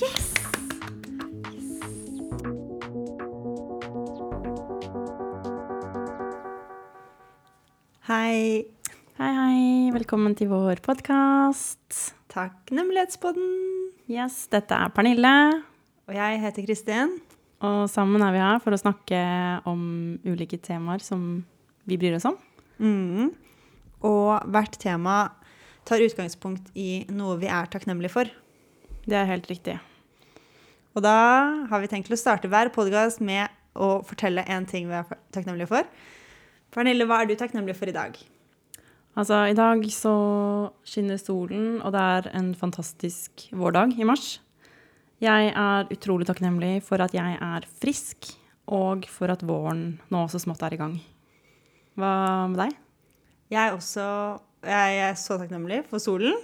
Yes! Hei. Hei, hei. Velkommen til vår podkast. Takknemlighetspodden. Yes, dette er Pernille. Og jeg heter Kristin. Og sammen er vi her for å snakke om ulike temaer som vi bryr oss om. Mm. Og hvert tema tar utgangspunkt i noe vi er takknemlige for. Det er helt riktig. Og da har vi tenkt til å starte hver podkast med å fortelle en ting vi er takknemlige for. Pernille, hva er du takknemlig for i dag? Altså, i dag så skinner solen, og det er en fantastisk vårdag i mars. Jeg er utrolig takknemlig for at jeg er frisk, og for at våren nå så smått er i gang. Hva med deg? Jeg er også jeg er så takknemlig for solen.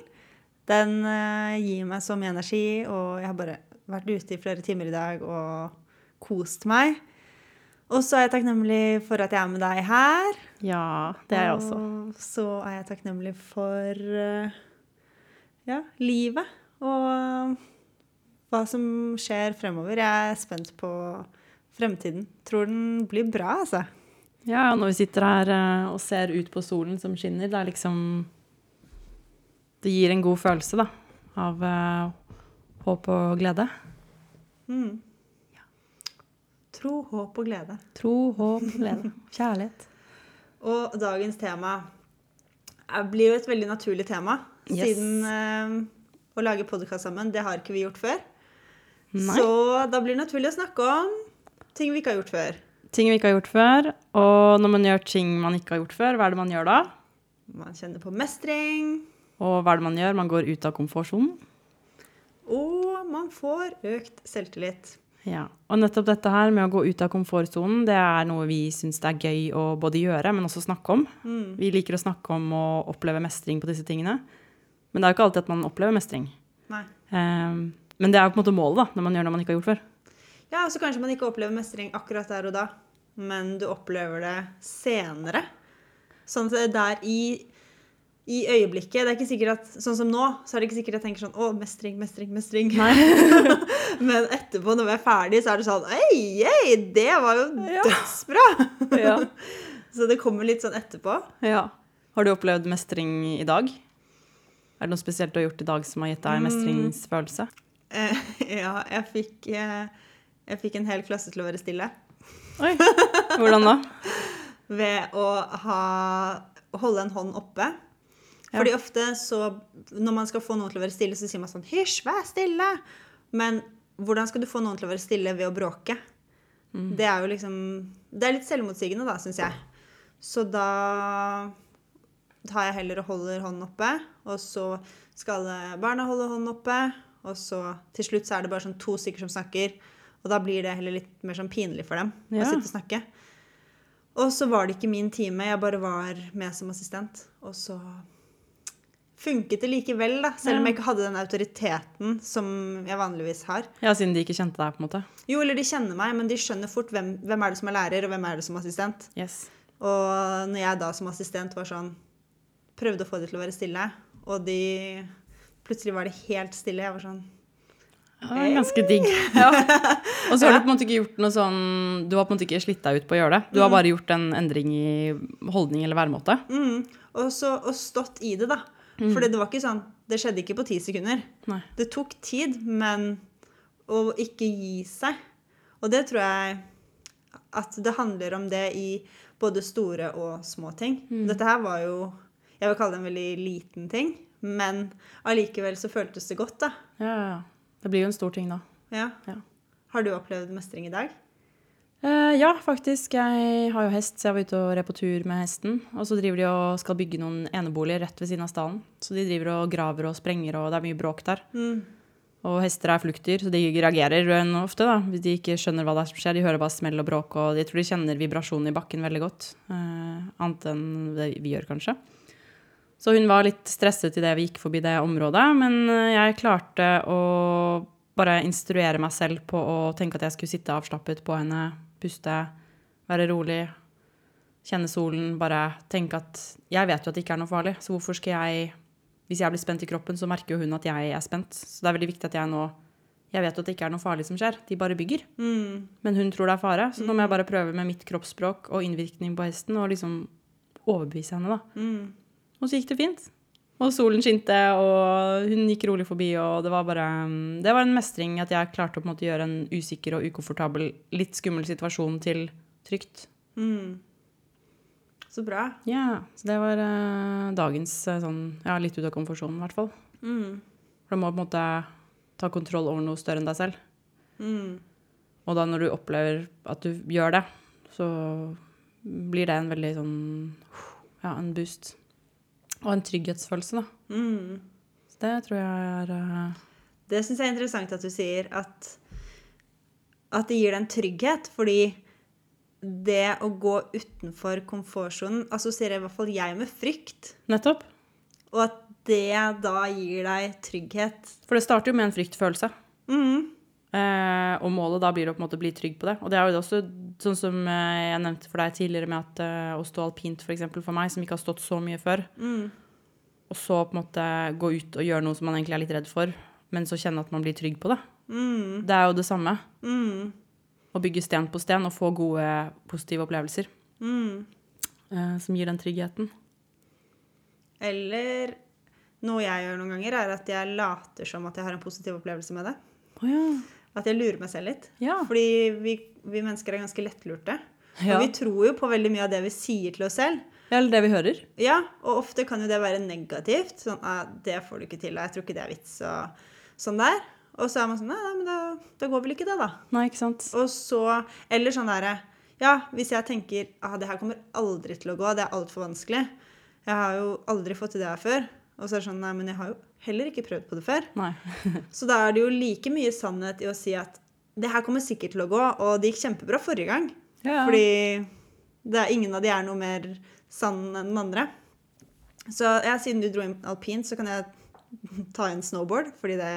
Den uh, gir meg så mye energi, og jeg har bare vært ute i flere timer i dag og kost meg. Og så er jeg takknemlig for at jeg er med deg her. Ja, det er jeg også. Og så er jeg takknemlig for uh, ja, livet og hva som skjer fremover. Jeg er spent på fremtiden. Tror den blir bra, altså. Ja, når vi sitter her uh, og ser ut på solen som skinner, det er liksom Det gir en god følelse, da. Av uh, håp og glede. Mm. Tro, håp og glede. Tro, håp, glede. Kjærlighet. Og dagens tema blir jo et veldig naturlig tema. Yes. Siden uh, å lage podkast sammen, det har ikke vi gjort før. Nei. Så da blir det naturlig å snakke om ting vi ikke har gjort før. Ting vi ikke har gjort før. Og når man gjør ting man ikke har gjort før, hva er det man gjør da? Man kjenner på mestring. Og hva er det man gjør? Man går ut av komfortsonen. Og man får økt selvtillit. Ja, og nettopp dette her med å gå ut av komfortsonen, det er noe vi syns det er gøy å både gjøre, men også snakke om. Mm. Vi liker å snakke om å oppleve mestring på disse tingene. Men det er jo ikke alltid at man opplever mestring. Nei. Um, men det er jo på en måte målet, da, når man gjør noe man ikke har gjort før. Ja, og så kanskje man ikke opplever mestring akkurat der og da, men du opplever det senere. Sånn at det er der i, i øyeblikket Det er ikke sikkert at Sånn som nå, så er det ikke sikkert jeg tenker sånn Å, mestring, mestring, mestring. men etterpå, når vi er ferdig, så er det sånn Ei, ei, det var jo dødsbra! Ja. så det kommer litt sånn etterpå. ja. Har du opplevd mestring i dag? Er det noe spesielt du har gjort i dag som har gitt deg mestringsfølelse? Mm. ja, jeg fikk, eh, jeg fikk en hel klasse til å være stille. Oi, hvordan da? ved å ha, holde en hånd oppe. Ja. Fordi ofte så Når man skal få noen til å være stille, så sier man sånn Hysj, vær stille! Men hvordan skal du få noen til å være stille ved å bråke? Det er jo liksom Det er litt selvmotsigende, da, syns jeg. Så da tar jeg heller og holder hånden oppe, og så skal barna holde hånden oppe, og så til slutt så er det bare sånn to stykker som snakker, og da blir det heller litt mer sånn pinlig for dem Ja. å sitte og snakke. Og så var det ikke min time, jeg bare var med som assistent. Og så funket det likevel, da, selv om jeg ikke hadde den autoriteten som jeg vanligvis har. Ja, siden de ikke kjente deg, på en måte. Jo, eller de kjenner meg, men de skjønner fort hvem, hvem er det som er lærer, og hvem er det som er assistent. Yes. Og når jeg da som assistent var sånn Prøvde å få de til å være stille, og de Plutselig var det helt stille. Jeg var sånn Ja, det er ganske digg. Ja. Og så har du på en måte ikke gjort noe sånn Du har på en måte ikke slitt deg ut på å gjøre det. Du har bare gjort en endring i holdning eller væremåte. mm. Og så og stått i det, da. For det var ikke sånn Det skjedde ikke på ti sekunder. Nei. Det tok tid, men å ikke gi seg. Og det tror jeg at det handler om det i både store og små ting. Dette her var jo Jeg vil kalle det en veldig liten ting, men allikevel så føltes det godt, da. Ja, ja, ja. Det blir jo en stor ting, da. Ja. Ja. Har du opplevd mestring i dag? Eh, ja, faktisk. Jeg har jo hest, så jeg var ute og red på tur med hesten. Og så driver de og skal bygge noen eneboliger rett ved siden av stallen. Så de driver og graver og sprenger, og det er mye bråk der. Mm. Og hester er fluktdyr, så de reagerer ofte da, hvis de ikke skjønner hva det er som skjer. De hører bare smell og bråk, og jeg tror de kjenner vibrasjonen i bakken veldig godt. Eh, annet enn det vi gjør, kanskje. Så hun var litt stresset idet vi gikk forbi det området, men eh, jeg klarte å bare instruere meg selv på å tenke at jeg skulle sitte avslappet på henne, puste, være rolig, kjenne solen, bare tenke at jeg vet jo at det ikke er noe farlig, så hvorfor skal jeg Hvis jeg blir spent i kroppen, så merker jo hun at jeg er spent. Så det er veldig viktig at jeg nå Jeg vet jo at det ikke er noe farlig som skjer, de bare bygger. Mm. Men hun tror det er fare, så nå må jeg bare prøve med mitt kroppsspråk og innvirkning på hesten og liksom overbevise henne, da. Mm. Og så gikk det fint. Og solen skinte, og hun gikk rolig forbi, og det var bare mm, Det var en mestring at jeg klarte å på en måte gjøre en usikker og ukomfortabel, litt skummel situasjon til trygt. Mm. Så bra. Ja, så det var uh, dagens eh, sånn Ja, litt ut av komfortsonen, i hvert fall. Mm. For du må på en måte ta kontroll over noe større enn deg selv. Mm. Og da når du opplever at du gjør det, så blir det en veldig sånn Ja, en boost. Og en trygghetsfølelse, da. Mm. Så det tror jeg er uh... Det syns jeg er interessant at du sier at, at det gir deg en trygghet, fordi det å gå utenfor komfortsonen assosierer i hvert fall jeg med frykt. Nettopp. Og at det da gir deg trygghet. For det starter jo med en fryktfølelse. Mm. Eh, og målet da blir å på en måte bli trygg på det. Og det er jo også sånn som eh, jeg nevnte for deg tidligere med at eh, å stå alpint for, eksempel, for meg, som ikke har stått så mye før, Mm. og så på en måte gå ut og gjøre noe som man egentlig er litt redd for, men så kjenne at man blir trygg på det. Mm. Det er jo det samme. Mm. Å bygge sten på sten og få gode, positive opplevelser Mm. eh, som gir den tryggheten. Eller noe jeg gjør noen ganger, er at jeg later som at jeg har en positiv opplevelse med det. Oh, ja. At jeg lurer meg selv litt. Ja. Fordi vi, vi mennesker er ganske lettlurte. Ja. Og vi tror jo på veldig mye av det vi sier til oss selv. ja, eller det vi hører. Ja, og ofte kan jo det være negativt. Sånn ah, 'Det får du ikke til, og jeg tror ikke det er vits', og sånn der. Og så er man sånn Nei, nei men da, da går vel ikke det, da. Nei, ikke sant? Og så Eller sånn derre Ja, hvis jeg tenker ah, 'Det her kommer aldri til å gå, det er altfor vanskelig'. Jeg har jo aldri fått til det her før. Og så er det sånn Nei, men jeg har jo heller ikke prøvd på det før. Nei. Så da er det jo like mye sannhet i å si at det her kommer sikkert til å gå, og det gikk kjempebra forrige gang. Ja. Fordi det er, ingen av de er noe mer sann enn den andre. Så ja, siden du dro inn alpint, så kan jeg ta inn snowboard, fordi det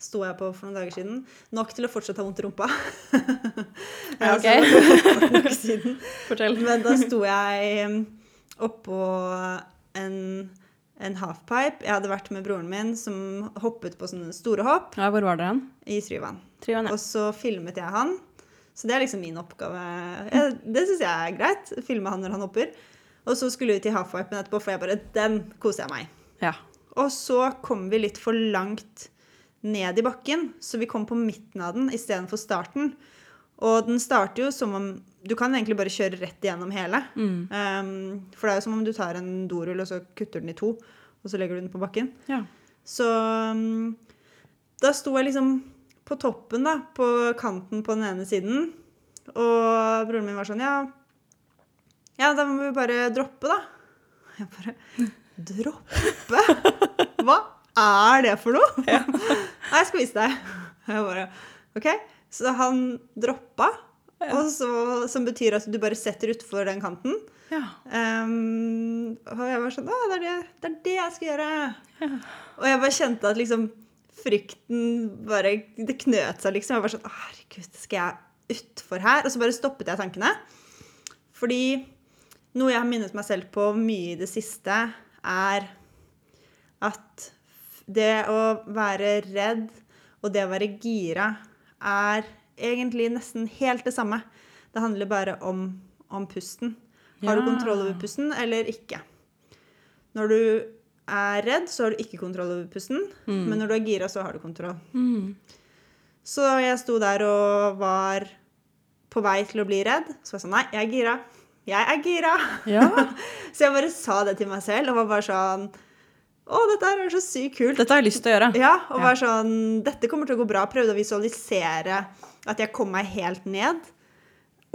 sto jeg på for noen dager siden. Nok til å fortsatt ha vondt i rumpa. Ja, ok. Altså. Fortell. Men da sto jeg oppå en, en halfpipe. Jeg hadde vært med broren min som hoppet på sånne store hopp Ja, hvor var dere hen? i Tryvann. Ja. Og så filmet jeg han. Så det er liksom min oppgave. Jeg, det syns jeg er greit. Filme han når han hopper. Og så skulle vi til halfpipen etterpå, for jeg bare Den koser jeg meg. Ja. Og så kom vi litt for langt ned i bakken, så vi kom på midten av den istedenfor starten. Og den starter jo som om Du kan egentlig bare kjøre rett igjennom hele. Mm. Um, for det er jo som om du tar en dorull og så kutter den i to, og så legger du den på bakken. ja. Så um, da sto jeg liksom på toppen, da, på kanten på den ene siden. Og broren min var sånn Ja, ja da må vi bare droppe, da. Jeg bare Droppe? Hva er det for noe? Nei, jeg skal vise deg. Jeg bare OK. Så han droppa, så, som betyr at du bare setter utfor den kanten. ja. Um, og jeg var sånn Å, det er det, det er det jeg skal gjøre. Og jeg bare kjente at liksom frykten bare Det knøt seg, liksom. Jeg var sånn herregud, skal jeg utfor her? Og så bare stoppet jeg tankene. Fordi noe jeg har minnet meg selv på mye i det siste, er at det å være redd og det å være gira er egentlig nesten helt det samme. Det handler bare om, om pusten. Har du kontroll over pusten eller ikke? Når du er redd, så har du ikke kontroll over pusten. Men når du er gira, så har du kontroll. Mm. Så jeg sto der og var på vei til å bli redd. Så jeg sa Nei, jeg er gira. Jeg er gira. Ja. Så jeg bare sa det til meg selv og var bare sånn Å, dette her er så sykt kult. Dette har jeg lyst til å gjøre. Ja, og Ja. var sånn Dette kommer til å gå bra. Prøvde å visualisere at jeg kom meg helt ned.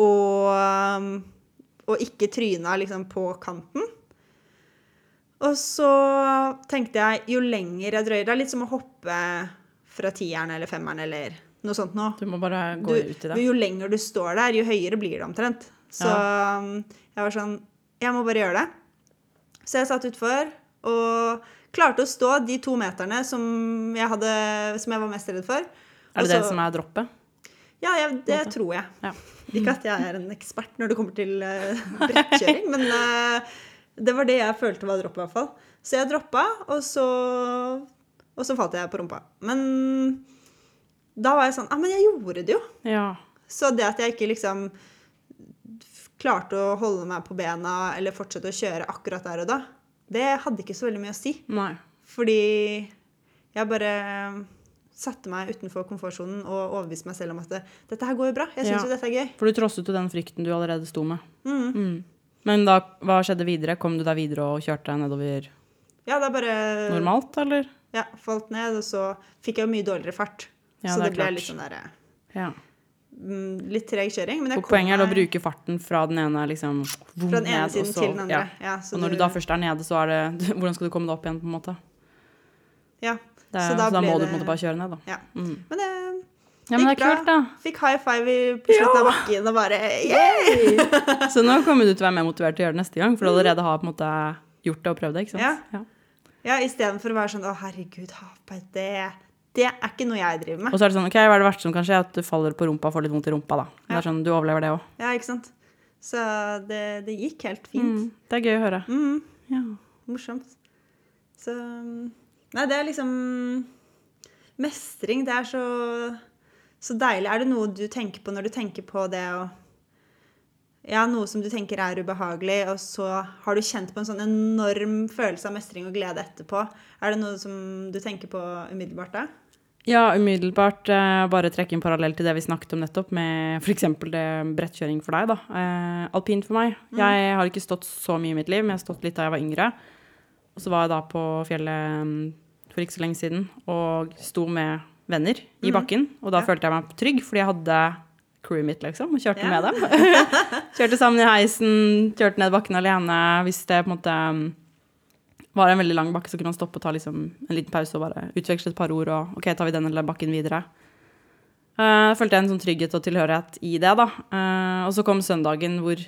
Og, og ikke tryna liksom på kanten. Og så tenkte jeg jo lenger jeg drøyer Det er litt som å hoppe fra tieren eller femmeren eller noe sånt noe. Du må bare Du, gå ut i det. jo lenger du står der, jo høyere blir det omtrent. Så ja. jeg var sånn Jeg må bare gjøre det. Så jeg satt utfor og klarte å stå de to meterne som jeg, hadde, som jeg var mest redd for. Er det Også, det som er droppet? Ja, jeg, det Måte. tror jeg. Ja. Ikke at jeg er en ekspert når det kommer til uh, brettkjøring, men uh, det var det jeg følte var droppet, i hvert fall. Så jeg droppa, og så, og så falt jeg på rumpa. Men da var jeg sånn Ja, men jeg gjorde det jo. Ja. Så det at jeg ikke liksom klarte å holde meg på bena eller fortsette å kjøre akkurat der og da, det hadde ikke så veldig mye å si. Nei. Fordi jeg bare satte meg utenfor komfortsonen og overbevise meg selv om at det, dette her går jo bra. Jeg syns Ja. jo dette er gøy. For du trosset jo den frykten du allerede sto med. Mm. Mm. Men da, hva skjedde videre? Kom du deg videre og kjørte deg nedover Ja, det er bare normalt, eller? Ja, falt ned, og så fikk jeg jo mye dårligere fart. Ja, så det det, ble klart. litt sånn derre Ja. mm, Litt treg kjøring. Men jeg Og kom poenget er å bruke farten fra den ene liksom fra den ene ned, siden så- til den andre. Ja. Og når du da først er nede, så er det Hvordan skal du komme deg opp igjen, på en måte? Ja. Det så Så så da da, må du det- en måte bare kjøre ned, da. ja. Mm. Men det Ja, men det er kult, da. fikk high five på slutten av bakken og bare yeah! Så nå kommer du til å være mer motivert til å gjøre det neste gang, for du allerede har på en måte gjort det og prøvd det, ikke sant? Ja. Ja, istedenfor å være sånn å herregud, halfpipe, det, det er ikke noe jeg driver med. Og så er det sånn, ok, hva er det verste som kan skje? At du faller på rumpa og får litt vondt i rumpa, da. Det er sånn, du overlever det òg. Ja, ikke sant? Så det, det gikk helt fint. Mm. Det er gøy å høre. Mm. Ja. Morsomt. Så Nei, det er liksom Mestring, det er så, så deilig. Er det noe du tenker på når du tenker på det å Ja, noe som du tenker er ubehagelig, og så har du kjent på en sånn enorm følelse av mestring og glede etterpå. Er det noe som du tenker på umiddelbart da? Ja, umiddelbart eh, bare trekke en parallell til det vi snakket om nettopp, med f.eks. det brettkjøring for deg, da. Eh, alpint for meg. Jeg har ikke stått så mye i mitt liv, men jeg har stått litt da jeg var yngre. Og så var jeg da på fjellet mm, for ikke så lenge siden og sto med venner i bakken. Og da følte jeg meg trygg, fordi jeg hadde crewet mitt, liksom, og kjørte Ja. med dem. kjørte sammen i heisen, kjørte ned bakken alene. Hvis det på en måte mm, var en veldig lang bakke, så kunne man stoppe og ta liksom en liten pause og bare utveksle et par ord. Og ok, tar vi den eller bakken videre? Uh, følte jeg en sånn trygghet og tilhørighet i det, da. Uh, og så kom søndagen hvor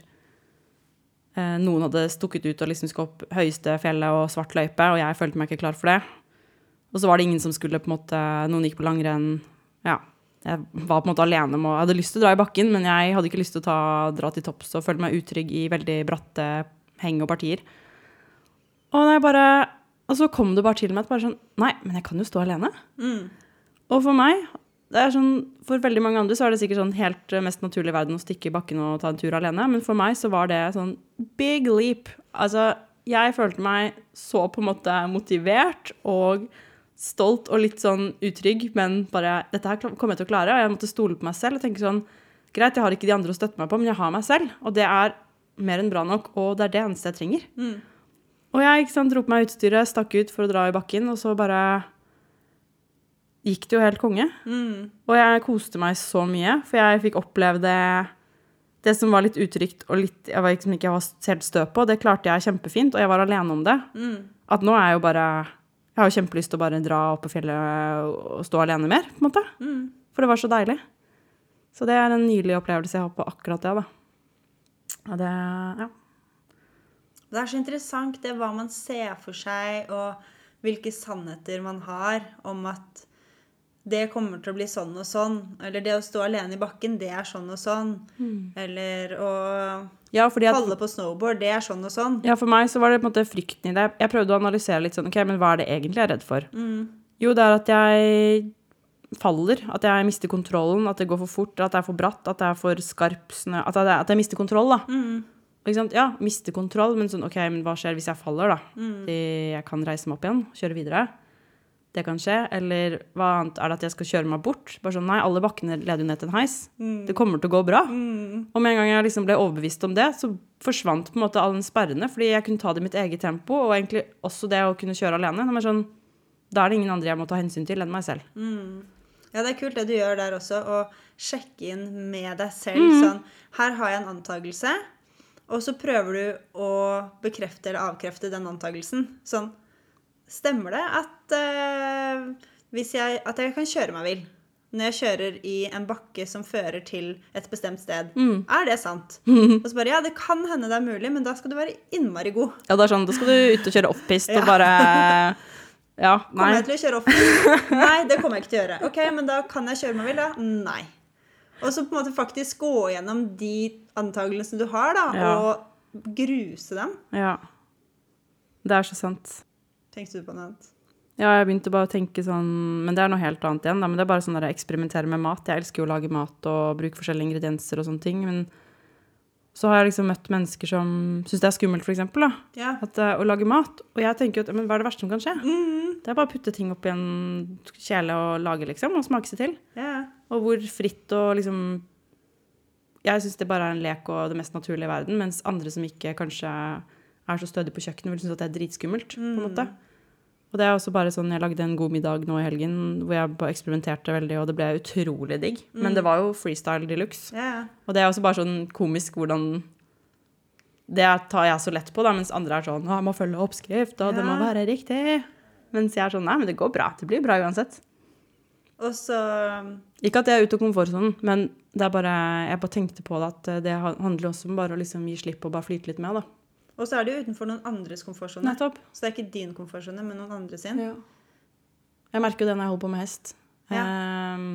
eh, noen hadde stukket ut og liksom skulle opp høyeste fjellet og svart løype, og jeg følte meg ikke klar for det. Og så var det ingen som skulle på en måte Noen gikk på langrenn. Ja. Jeg var på en måte alene med Jeg hadde lyst til å dra i bakken, men jeg hadde ikke lyst til å ta, dra til topps og føle meg utrygg i veldig bratte heng og partier. Og, bare, og så kom det bare til meg at bare sånn Nei, men jeg kan jo stå alene. Mm. Og for meg, det sånn, for veldig mange andre så er det sikkert sånn helt eh, mest naturlig i verden å stikke i bakken og ta en tur alene, men for meg så var det sånn big leap. Altså, jeg følte meg så på en måte motivert og stolt og litt sånn utrygg, men bare dette her kommer jeg til å klare, og jeg måtte stole på meg selv og tenke sånn greit, jeg har ikke de andre å støtte meg på, men jeg har meg selv, og det er mer enn bra nok, og det er det eneste jeg trenger. Mm. Og jeg ikke sant, dro på meg utstyret, stakk ut for å dra i bakken, og så bare gikk det jo helt konge. Mm. Og jeg koste meg så mye, for jeg fikk oppleve det Det som var litt utrygt og litt jeg var liksom ikke var helt stø på, det klarte jeg kjempefint, og jeg var alene om det. Mm. At nå er jeg jo bare Jeg har jo kjempelyst til å bare dra opp på fjellet og stå alene mer, på en måte. Mm. For det var så deilig. Så det er en nylig opplevelse jeg har på akkurat det, da. Og det Ja. Det er så interessant det hva man ser for seg, og hvilke sannheter man har om at det kommer til å bli sånn og sånn. Eller det å stå alene i bakken, det er sånn og sånn. Eller å Ja, at falle på snowboard, det er sånn og sånn. Ja, for meg så var det på en måte frykten i det. Jeg prøvde å analysere litt sånn, ok, men hva er det egentlig jeg er redd for? Jo, det er at jeg faller, at jeg mister kontrollen, at det går for fort, at det er for bratt, at det er for skarp snø, at jeg, at jeg mister kontroll, da. Mm. Ja, mister kontroll, men sånn, ok, men hva skjer hvis jeg faller, da? Mm. Jeg kan reise meg opp igjen, kjøre videre. Det kan skje. Eller hva annet er det at jeg skal kjøre meg bort? Bare sånn, nei, alle bakkene leder jo ned til en heis. Det kommer til å gå bra. Og med en gang jeg liksom ble overbevist om det, så forsvant på en måte alle sperrene, fordi jeg kunne ta det i mitt eget tempo, og egentlig også det å kunne kjøre alene. Er sånn, da er det ingen andre jeg må ta hensyn til enn meg selv. Ja, det er kult det du gjør der også, å sjekke inn med deg selv. Sånn, her har jeg en antakelse, og så prøver du å bekrefte eller avkrefte den antakelsen. Sånn, stemmer det at, uh, hvis jeg, at jeg kan kjøre meg vill når jeg kjører i en bakke som fører til et bestemt sted? Er det sant? Og så bare, ja, det kan hende det er mulig, men da skal du være innmari god. Ja, det er sånn, da skal du ut og kjøre opphist og bare Ja, Kommer jeg til å kjøre opp? Nei, det kommer jeg ikke til å gjøre. Ok, men da kan jeg kjøre meg vill, da? Nei. Og så på en måte faktisk gå gjennom de antagelsene du har, da, Ja. og gruse dem. Ja. Det er så sant. Tenkte du på noe annet? Ja, jeg begynte bare å tenke sånn Men det er noe helt annet igjen. Da. Men det er bare sånn der eksperimenterer med mat. Jeg elsker jo å lage mat og bruke forskjellige ingredienser og sånne ting. Men så har jeg liksom møtt mennesker som syns det er skummelt, for eksempel, da. Ja. At, å lage mat. Og jeg tenker jo at men hva er det verste som kan skje? Mm. Det er bare å putte ting oppi en kjele og lage, liksom. Og smake seg til. ja. Og hvor fritt og liksom Jeg syns det bare er en lek og det mest naturlige i verden, mens andre som ikke kanskje er så stødige på kjøkkenet, vil synes at det er dritskummelt. på en måte. Og det er også bare sånn, Jeg lagde en god middag nå i helgen hvor jeg eksperimenterte veldig, og det ble utrolig digg. Men det var jo freestyle de luxe. Yeah. Og det er også bare sånn komisk hvordan Det tar jeg så lett på, da, mens andre er sånn «Å, 'Jeg må følge oppskrift, og det må være riktig'. Mens jeg er sånn 'Nei, men det går bra. Det blir bra uansett'. Og så Ikke at jeg er ute av komfortsonen, men det er bare, jeg bare tenkte på det at det handler også om bare å liksom gi slipp og bare flyte litt med. da. Og så er det jo utenfor noen andres komfortsone. Så det er ikke din komfortsone, men noen andre sin. Jeg merker jo det når jeg holder på med hest. Ehm,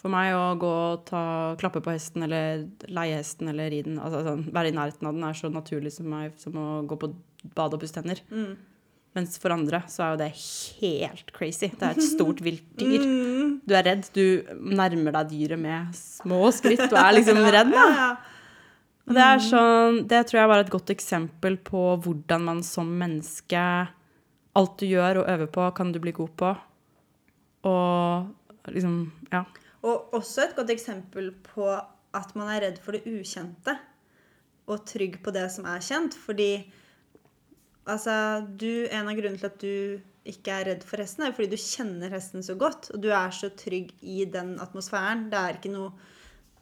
for meg å gå og ta, klappe på hesten eller leie hesten eller ri den, altså sånn, være i nærheten av den, er så naturlig som meg som å gå på bade og pusse tenner. Mm. Mens for andre så er jo det helt crazy. Det er et stort vilt dyr. Mm. Du er redd. Du nærmer deg dyret med små skritt. Du er liksom redd, da. Og det er sånn, det tror jeg var et godt eksempel på hvordan man som menneske Alt du gjør og øver på, kan du bli god på. Og liksom Ja. Og også et godt eksempel på at man er redd for det ukjente. Og trygg på det som er kjent. Fordi altså, du, en av grunnene til at du ikke er redd for hesten, er fordi du kjenner hesten så godt. Og du er så trygg i den atmosfæren. Det er ikke noe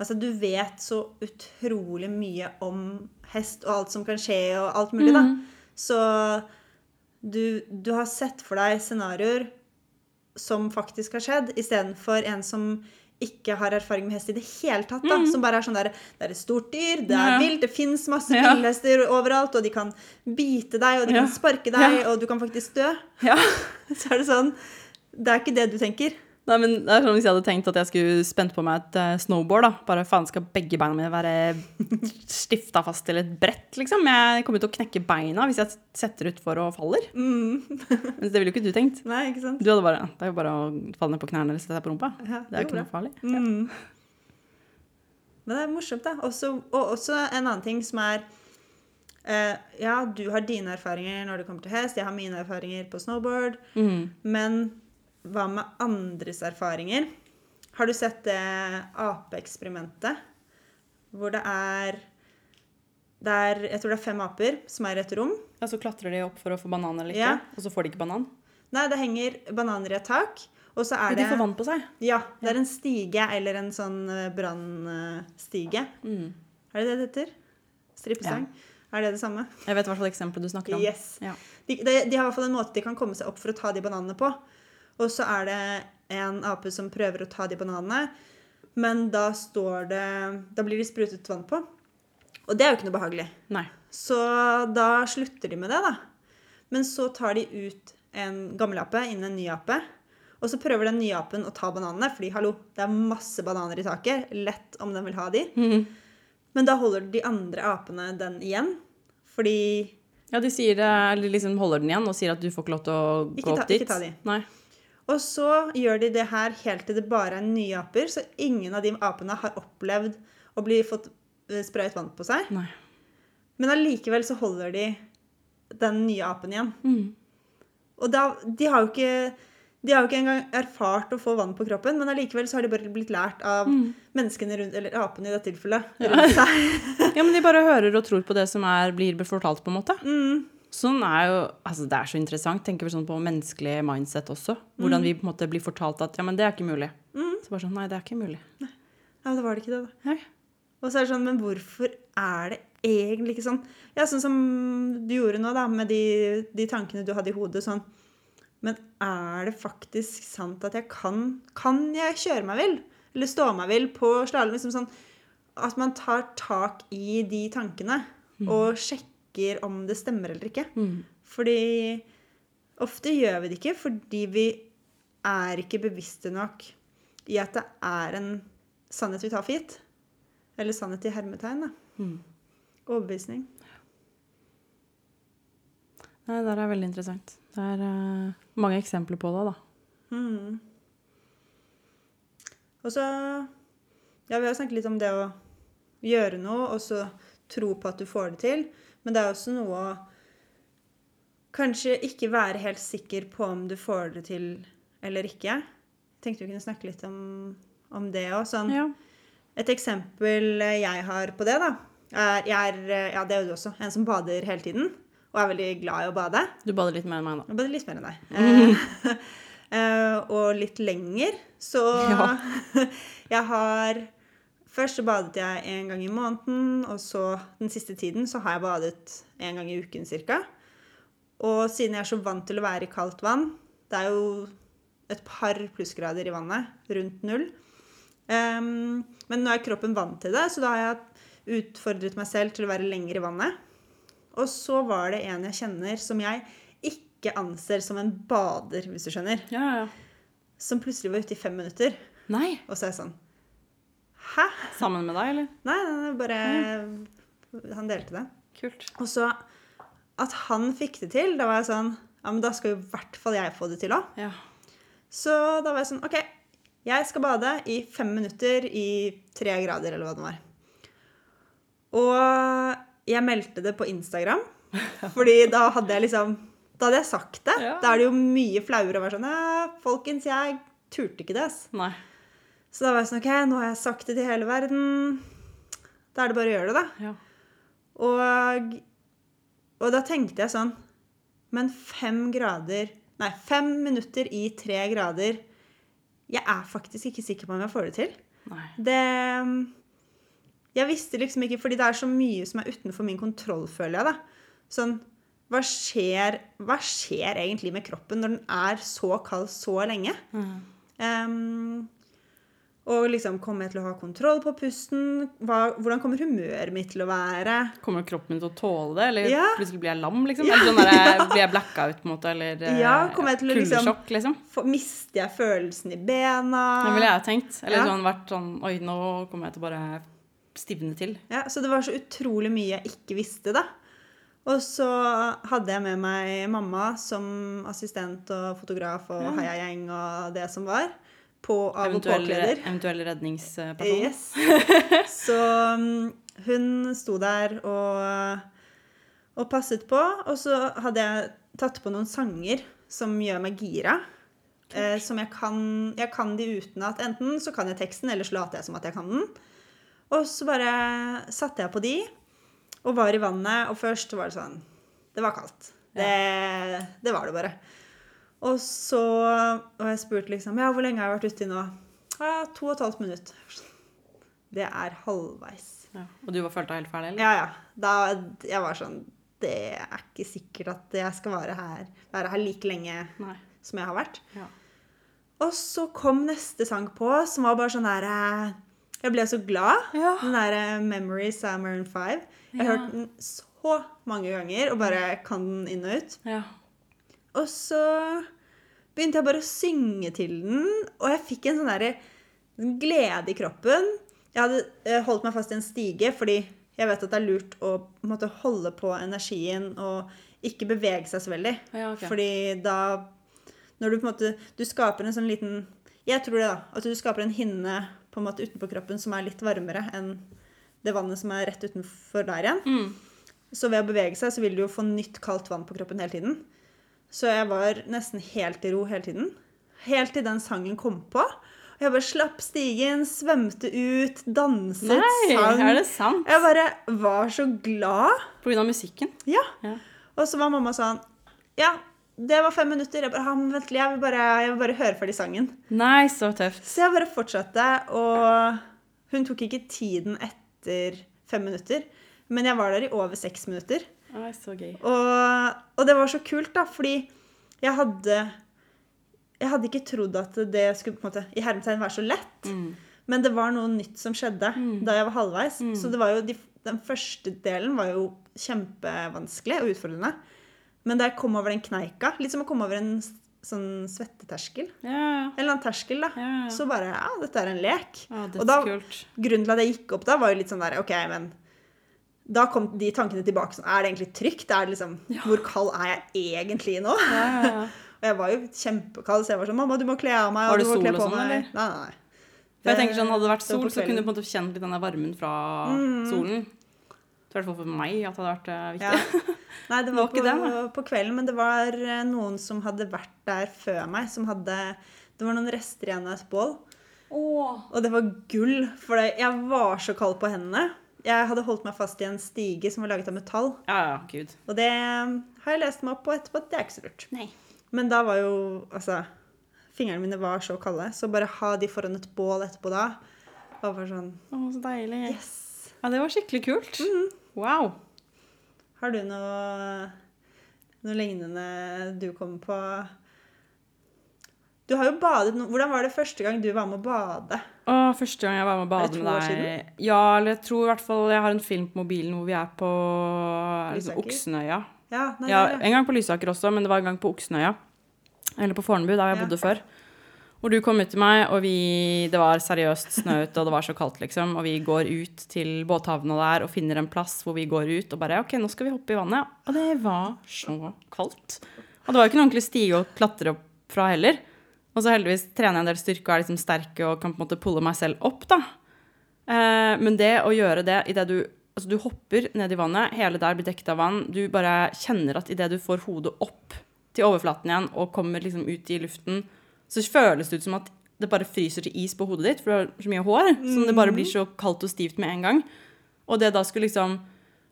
Altså, du vet så utrolig mye om hest og alt som kan skje, og alt mulig, da. Så du, du har sett for deg scenarioer som faktisk har skjedd, istedenfor en som ikke har erfaring med hest i det hele tatt. da, Som bare er sånn der Det er et stort dyr, det er Ja. vilt, det fins masse Ja. villhester overalt, og de kan bite deg, og de Ja. kan sparke deg, Ja. og du kan faktisk dø. ja. Så er det sånn Det er ikke det du tenker. Nei, men det er sånn Hvis jeg hadde tenkt at jeg skulle spent på meg et eh, snowboard, da Bare faen skal begge beina mine være stifta fast til et brett, liksom. Jeg kommer til å knekke beina hvis jeg setter utfor og faller. Men det ville jo ikke du tenkt. Nei, ikke sant? Du hadde bare Det er jo bare å falle ned på knærne eller sette deg på rumpa. Ja, Det er jo ikke noe farlig. Mm. Men det er morsomt, da. Også, og også en annen ting som er Uh, Ja, du har dine erfaringer når det kommer til hest. Jeg har mine erfaringer på snowboard. Mm. Men hva med andres erfaringer? Har du sett det apeeksperimentet? Hvor det er det er, Jeg tror det er fem aper som er i et rom. Ja, så klatrer de opp for å få banan eller ikke, Ja. og så får de ikke banan. Nei, det henger bananer i et tak. Og så er de det får vann på seg. Ja, det er en stige eller en sånn eh, brannstige. Mm. Er det det det heter? Strippestang? Er det det samme? Jeg vet i hvert fall eksempelet du snakker om. Yes. Ja. De, de, de har i hvert fall en måte de kan komme seg opp for å ta de bananene på. Og så er det en ape som prøver å ta de bananene, men da står det Da blir de sprutet vann på. Og det er jo ikke noe behagelig. Nei. Så da slutter de med det, da. Men så tar de ut en gammel ape inn en ny ape. Og så prøver den nye apen å ta bananene, fordi hallo, det er masse bananer i taket. Lett om den vil ha de. Mhm. Men da holder de andre apene den igjen. Fordi Ja, de sier det, eller liksom holder den igjen og sier at du får ikke lov til å gå ta- opp dit. ikke ta de. Nei. Og så gjør de det her helt til det bare er nye aper, så ingen av de apene har opplevd å bli fått eh, sprayet vann på seg. Nei. Men allikevel så holder de den nye apen igjen. Mm. Og da, de har jo ikke de har jo ikke engang erfart å få vann på kroppen, men allikevel så har de bare blitt lært av menneskene rundt, eller apene i dette tilfellet, rundt seg. Ja, men de bare hører og tror på det som er, blir fortalt, på en måte. Mm. Sånn er jo, altså Det er så interessant. Tenker vi sånn på menneskelig mindset også. Hvordan vi på en måte blir fortalt at ja, men det er ikke mulig. Så bare sånn, Nei, det er ikke mulig. Ja, det var det ikke det, da. Nei. Og så er det sånn, men hvorfor er det egentlig ikke sånn? Ja, sånn som du gjorde nå, da, med de, de tankene du hadde i hodet. sånn, Men er det faktisk sant at jeg kan Kan jeg kjøre meg vill? Eller stå meg vill på slalåm? Liksom sånn, at man tar tak i de tankene og sjekker om det stemmer eller ikke. Mm. Fordi ofte gjør vi det ikke fordi vi er ikke bevisste nok i at det er en sannhet vi tar for gitt. Eller sannhet i hermetegn, da. Mm. Overbevisning. Nei, det er veldig interessant. Det er uh, mange eksempler på det, da. Mm. Og så Ja, vi har snakket litt om det å gjøre noe, og så tro på at du får det til. Men det er også noe å kanskje ikke være helt sikker på om du får det til eller ikke. Jeg tenkte vi kunne snakke litt om, om det òg. Sånn, Ja. Et eksempel jeg har på det, da, er jeg er Ja, det er jo du også. En som bader hele tiden. Og er veldig glad i å bade. Du bader litt mer enn meg, da. Jeg bader litt mer enn deg. Mm. Uh, og litt lenger. Så Ja. jeg har Først så badet jeg en gang i måneden, og så den siste tiden så har jeg badet en gang i uken ca. Og siden jeg er så vant til å være i kaldt vann Det er jo et par plussgrader i vannet, rundt null. Um, men nå er kroppen vant til det, så da har jeg utfordret meg selv til å være lenger i vannet. Og så var det en jeg kjenner som jeg ikke anser som en bader, hvis du skjønner, Ja, ja. som plutselig var ute i fem minutter. Nei. Og så er jeg sånn Hæ? Sammen med deg, eller? Nei, nei, nei bare Han delte det. Kult. Og så at han fikk det til, da var jeg sånn Ja, men da skal jo i hvert fall jeg få det til òg. Ja. Så da var jeg sånn OK, jeg skal bade i fem minutter i tre grader, eller hva det var. Og jeg meldte det på Instagram, fordi da hadde jeg liksom Da hadde jeg sagt det. Ja. Da er det jo mye flauere å være sånn Ja, folkens, jeg turte ikke det. Nei. Så da var jeg sånn OK, nå har jeg sagt det til hele verden. Da er det bare å gjøre det, da. Ja. Og, og da tenkte jeg sånn Men fem grader Nei, fem minutter i tre grader Jeg er faktisk ikke sikker på om jeg får det til. Nei. Det Jeg visste liksom ikke Fordi det er så mye som er utenfor min kontroll, føler jeg, da. Sånn hva skjer, hva skjer egentlig med kroppen når den er så kald så lenge? Mm. Ehm, og liksom Kommer jeg til å ha kontroll på pusten? Hva, hvordan kommer humøret mitt til å være? Kommer kroppen min til å tåle det, eller Ja. plutselig blir jeg lam, liksom? Ja. Eller sånn der, blir jeg blacka ut, på en måte, eller eh, Ja, kommer jeg til å liksom- liksom? Mister jeg følelsen i bena? Det ville jeg ha tenkt. Eller sånn vært sånn Oi, nå kommer jeg til å bare stivne til. Ja, så det var så utrolig mye jeg ikke visste, da. Og så hadde jeg med meg mamma som assistent og fotograf og heiagjeng og det som var, på av- og Eventuell, påkleder. eventuell redningsperson. Yes. Så um, hun sto der og, og passet på, og så hadde jeg tatt på noen sanger som gjør meg gira. Eh, som jeg kan, jeg kan de utenat. Enten så kan jeg teksten, eller så later jeg som at jeg kan den. Og så bare satte jeg på de, og var i vannet, og først var det sånn Det var kaldt. Det, det var det bare. Og så og jeg spurte liksom Ja, hvor lenge har jeg vært uti nå? Ja, to og et halvt minutt. Det er halvveis. Ja. Og du var følte deg helt ferdig, eller? Ja, ja. Da jeg var sånn Det er ikke sikkert at jeg skal være her, være her like lenge Nei. som jeg har vært. Ja. Og så kom neste sang på, som var bare sånn der eh, Jeg ble så glad. Ja. Den derre 'Memories' av Maroon 5. Jeg har hørt den så mange ganger og bare kan den inn og ut. Ja. Og så begynte jeg bare å synge til den, og jeg fikk en sånn derre glede i kroppen. Jeg hadde eh, holdt meg fast i en stige, fordi jeg vet at det er lurt å måte, holde på energien og ikke bevege seg så veldig. Ja, okay. Fordi da Når du på en måte Du skaper en sånn liten Jeg tror det, da. At du skaper en hinne på en måte utenpå kroppen som er litt varmere enn det vannet som er rett utenfor der igjen. Mm. Så ved å bevege seg, så vil du jo få nytt kaldt vann på kroppen hele tiden. Så jeg var nesten helt i ro hele tiden. Helt til den sangen kom på. Og jeg bare slapp stigen, svømte ut, danset, Nei, sang. er det sant? Jeg bare var så glad. På grunn av musikken? Ja. Ja. Og så var mamma sånn Ja, det var fem minutter. Jeg bare, «Ja, men vent jeg vil bare, jeg vil bare høre ferdig sangen. Nei, så tøft. Så jeg bare fortsatte, og hun tok ikke tiden etter fem minutter. Men jeg var der i over seks minutter. Nei, så gøy. Og, og det var så kult, da, fordi jeg hadde Jeg hadde ikke trodd at det skulle på en måte, i hermetegn være så lett. Mm. Men det var noe nytt som skjedde da jeg var halvveis. Så det var jo de, den første delen var jo kjempevanskelig og utfordrende. Men da jeg kom over den kneika, litt som å komme over en sånn svetteterskel, Ja, ja. en eller annen terskel, da, Ja, så bare Ja, dette er en lek. Og da-. Grunnen til at jeg gikk opp da, var jo litt sånn der OK, men da kom de tankene tilbake. Sånn, er det egentlig trygt? Er det liksom, Hvor kald er jeg egentlig nå? Ja, ja, ja. Og jeg var jo kjempekald, så jeg var sånn Mamma, du må kle av meg. Var og det du må sol kle og på sånn, eller? Nei, nei. For jeg tenker sånn, Hadde det vært sol, så kunne du på en måte kjent litt denne varmen fra solen. I hvert fall for meg at det hadde vært eh, Ja. viktig. Nei, det Det var, var ikke på, det, på kvelden, men det var eh, noen som hadde vært der før meg, som hadde Det var noen rester igjen av et bål. Og det var gull, for jeg var så kald på hendene. Jeg hadde holdt meg fast i en stige som var laget av metall. Ja, gud. Og det har jeg lest meg opp på etterpå det er ikke så lurt. Nei. Men da var jo Altså, fingrene mine var så kalde, så bare ha de foran et bål etterpå da var bare sånn Å, så deilig. Yes! Ja, det var skikkelig kult. Mhm. Wow. Har du noe, noe lignende du kommer på? Du har jo badet nå. Hvordan var det første gang du var med å bade? Å, første gang jeg var med og badet bade med deg Ja, eller jeg tror i hvert fall jeg har en film på mobilen hvor vi er på liksom, Lysaker? Oksenøya. Ja, nei, Ja, nei, nei. en gang på Lysaker også, men det var en gang på Oksenøya. Eller på Fornebu, der jeg bodde før. Hvor du kom ut til meg, og vi, det var seriøst snø ute, og det var så kaldt, liksom. Og vi går ut til båthavna der og finner en plass hvor vi går ut og bare OK, nå skal vi hoppe i vannet. Og det var så kaldt. Og det var jo ikke noe ordentlig stige å klatre opp fra heller. Og så heldigvis trener jeg en del styrke og er liksom sterk og kan på en måte pulle meg selv opp, da. Eh, men det å gjøre det idet du Altså, du hopper ned i vannet, hele der blir dekket av vann. Du bare kjenner at idet du får hodet opp til overflaten igjen og kommer liksom ut i luften, så føles det ut som at det bare fryser til is på hodet ditt, for du har så mye hår. som det bare blir så kaldt og stivt med en gang. Og det da skulle liksom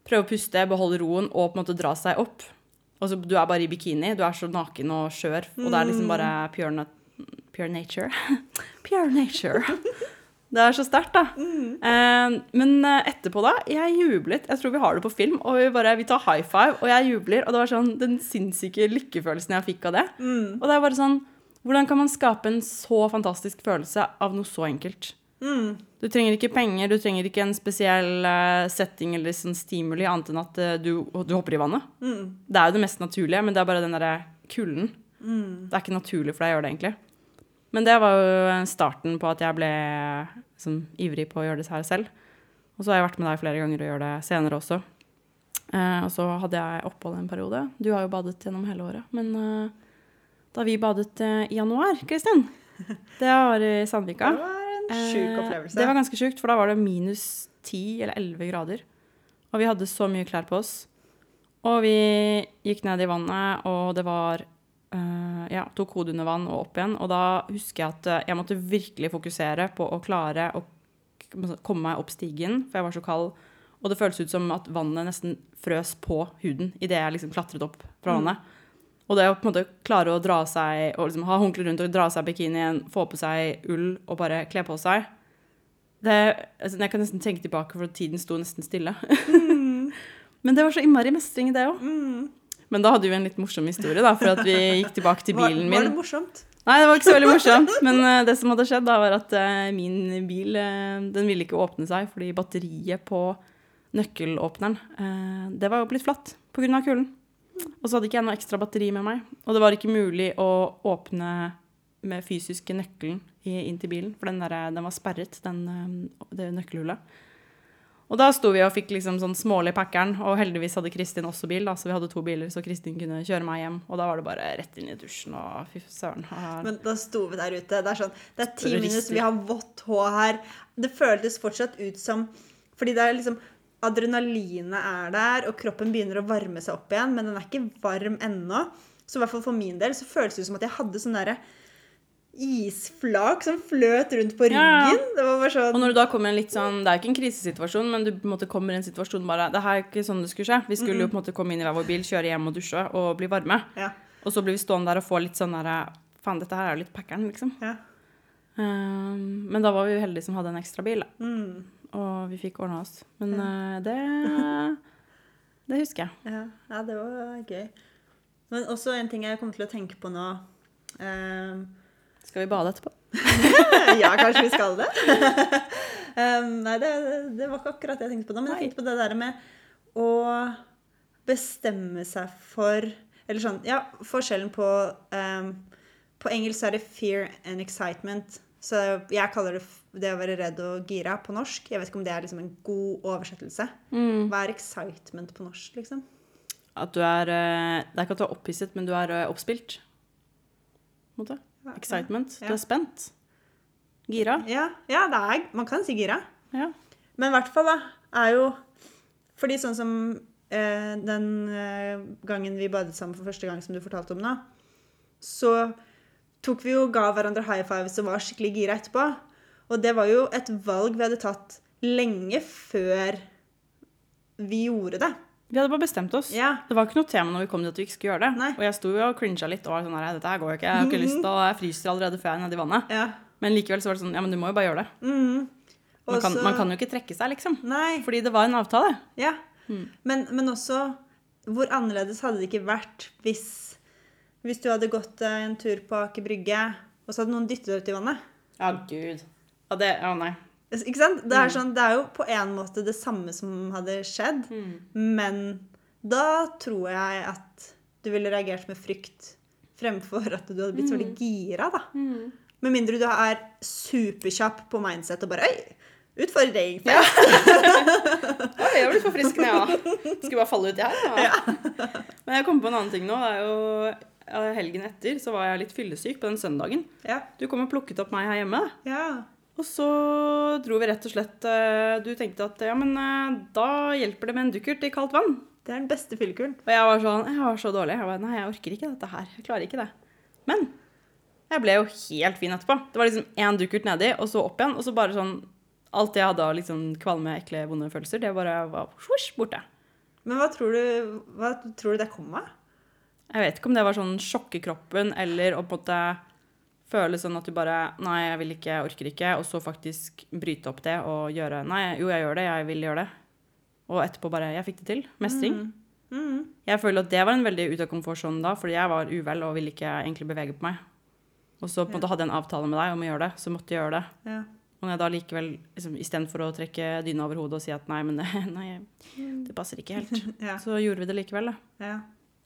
prøve å puste, beholde roen og på en måte dra seg opp. Og så Du er bare i bikini, du er så naken og skjør, og det er liksom bare nat pure nature. pure nature. Det er så sterkt, da. Eh, men eh, etterpå, da, jeg jublet. Jeg tror vi har det på film, og vi bare, vi tar high five, og jeg jubler. Og det var sånn den sinnssyke lykkefølelsen jeg fikk av det. Og det er bare sånn Hvordan kan man skape en så fantastisk følelse av noe så enkelt? Mm. Du trenger ikke penger, du trenger ikke en spesiell eh, setting eller sånn stimuli, annet enn at eh, du, du hopper i vannet. Mm. Det er jo det mest naturlige, men det er bare den derre kulden. Det er ikke naturlig for deg å gjøre det, egentlig. Men det var jo starten på at jeg ble liksom, ivrig på å gjøre det her selv. Og så har jeg vært med deg flere ganger og gjør det senere også. Eh, og så hadde jeg opphold en periode. Du har jo badet gjennom hele året. Men eh, da vi badet eh, i januar, Kristin Det var i Sandvika. Det var en sjuk Eh, opplevelse. Det var ganske sjukt, for da var det minus 10 eller 11 grader. Og vi hadde så mye klær på oss. Og vi gikk ned i vannet, og det var eh, Ja, tok hodet under vann og opp igjen. Og da husker jeg at eh, jeg måtte virkelig fokusere på å klare å komme meg opp stigen, for jeg var så kald. Og det føltes ut som at vannet nesten frøs på huden idet jeg liksom klatret opp fra vannet. Og det å på en måte klare å dra seg og liksom ha håndkle rundt og dra seg bikinien, få på seg ull og bare kle på seg det, altså, Jeg kan nesten tenke tilbake, for tiden sto nesten stille. Men det var så innmari mestring i det òg. Men da hadde vi en litt morsom historie, da, for at vi gikk tilbake til bilen min. var det morsomt? Nei, det var ikke så veldig morsomt. Men uh, det som hadde skjedd, da, var at uh, min bil uh, den ville ikke åpne seg fordi batteriet på nøkkelåpneren det var jo blitt flatt pga. kulden. Og så hadde ikke jeg noe ekstra batteri med meg. Og det var ikke mulig å åpne med fysiske nøkkelen inn til bilen, for den, der, den var sperret, den, det nøkkelhullet. Og da sto vi og fikk liksom sånn smålig packeren, og heldigvis hadde Kristin også bil, da, så vi hadde to biler, så Kristin kunne kjøre meg hjem. Og da var det bare rett inn i dusjen og fy søren. Her. Men da sto vi der ute. Det er sånn, det er ti minutter, vi har vått hår her. Det føltes fortsatt ut som Fordi det er liksom Adrenalinet er der, og kroppen begynner å varme seg opp igjen, men den er ikke varm ennå. Så i hvert fall for min del så føles det ut som at jeg hadde sånn derre isflak som fløt rundt på Ja, ja. ryggen. Det var bare Og sånn når du da kommer i en litt sånn, Det er jo ikke en krisesituasjon, men du på en måte kommer i en situasjon bare Det her er ikke sånn det skulle skje. Vi skulle jo på en måte komme inn i hver vår bil, kjøre hjem og dusje og bli varme. Ja. Og så blir vi stående der og få litt sånn derre Faen, dette her er jo litt packeren, liksom. ja. Um, men da var vi jo heldige som hadde en ekstra bil, da. Mm, Og vi fikk ordna oss. Men uh, det Det husker jeg. ja. ja, det var gøy. Men også en ting jeg kommer til å tenke på nå ehm, Skal vi bade etterpå? ja, kanskje vi skal det. um, nei, det, det var ikke akkurat det jeg tenkte på da. Men jeg tenkte på det der med å bestemme seg for Eller sånn Ja, forskjellen på um, På engelsk er det fear and excitement. Så jeg kaller det det å være redd og gira på norsk. Jeg vet ikke om det er liksom en god oversettelse. Hva er excitement på norsk, liksom? At du er eh, Det er ikke at du er opphisset, men du er eh, oppspilt. Måte. Excitement. Du er spent. Gira. Ja, ja det er, man kan si gira. Ja. Men i hvert fall da, er jo Fordi sånn som eh, den eh, gangen vi badet sammen for første gang, som du fortalte om nå, så tok vi jo ga hverandre high fives og var skikkelig gira etterpå. Og det var jo et valg vi hadde tatt lenge før vi gjorde det. Vi hadde bare bestemt oss. Ja. Det var ikke noe tema når vi kom dit at vi ikke skulle gjøre det. Nei. Og jeg sto jo og cringa litt og var sånn her, dette her går jo ikke, jeg har ikke lyst til å Jeg fryser allerede før jeg er nede i vannet. ja. Men likevel så var det sånn, ja, men du må jo bare gjøre det. Mhm. Man kan, man kan jo ikke trekke seg, liksom. Nei. Fordi det var en avtale. Ja. Mm. Men, men også hvor annerledes hadde det ikke vært hvis, hvis du hadde gått eh, en tur på Aker Brygge, og så hadde noen dyttet deg ut i vannet? Ja, gud. Ja, det, ja, nei. Ikke sant? Det er, sånn, det er jo på en måte det samme som hadde skjedd, men da tror jeg at du ville reagert med frykt fremfor at du hadde blitt så veldig gira, da. Med mindre du er superkjapp på mindset og bare Oi! Utfordring! Oi, jeg ble blitt for frisk ja. ja. Skulle bare falle uti her. Ja. Men jeg kom på en annen ting nå. Det er jo Helgen etter så var jeg litt fyllesyk på den søndagen. Ja. Du kom og plukket opp meg her hjemme. ja. Og så dro vi rett og slett eh, Du tenkte at ja, men eh, da hjelper det med en dukkert i kaldt vann. Det er den beste fyllekuren. Og jeg var sånn Jeg var så dårlig. Jeg var, Nei, jeg orker ikke dette her. Jeg klarer ikke det. Men jeg ble jo helt fin etterpå. Det var liksom én dukkert nedi, og så opp igjen. Og så bare sånn Alt jeg hadde av liksom kvalme, ekle, vonde følelser, det bare var svosj, borte. Men hva tror du, hva tror du det kom av? Jeg vet ikke om det var sånn sjokk i kroppen, eller å på en måte føle sånn at du bare Nei, jeg vil ikke, jeg orker ikke. Og så faktisk bryte opp det og gjøre Nei, jo, jeg gjør det, jeg vil gjøre det. Og etterpå bare Jeg fikk det til. Mestring. Mm. Jeg føler at det var en veldig ut av komfortsonen da, fordi jeg var uvel og ville ikke egentlig bevege på meg. Og så på en måte hadde jeg en avtale med deg om å gjøre det, så måtte jeg gjøre det. Ja. Og når jeg da likevel, liksom, istedenfor å trekke dyna over hodet og si at nei, men det, nei, det passer ikke helt, Ja. så gjorde vi det likevel, da. ja.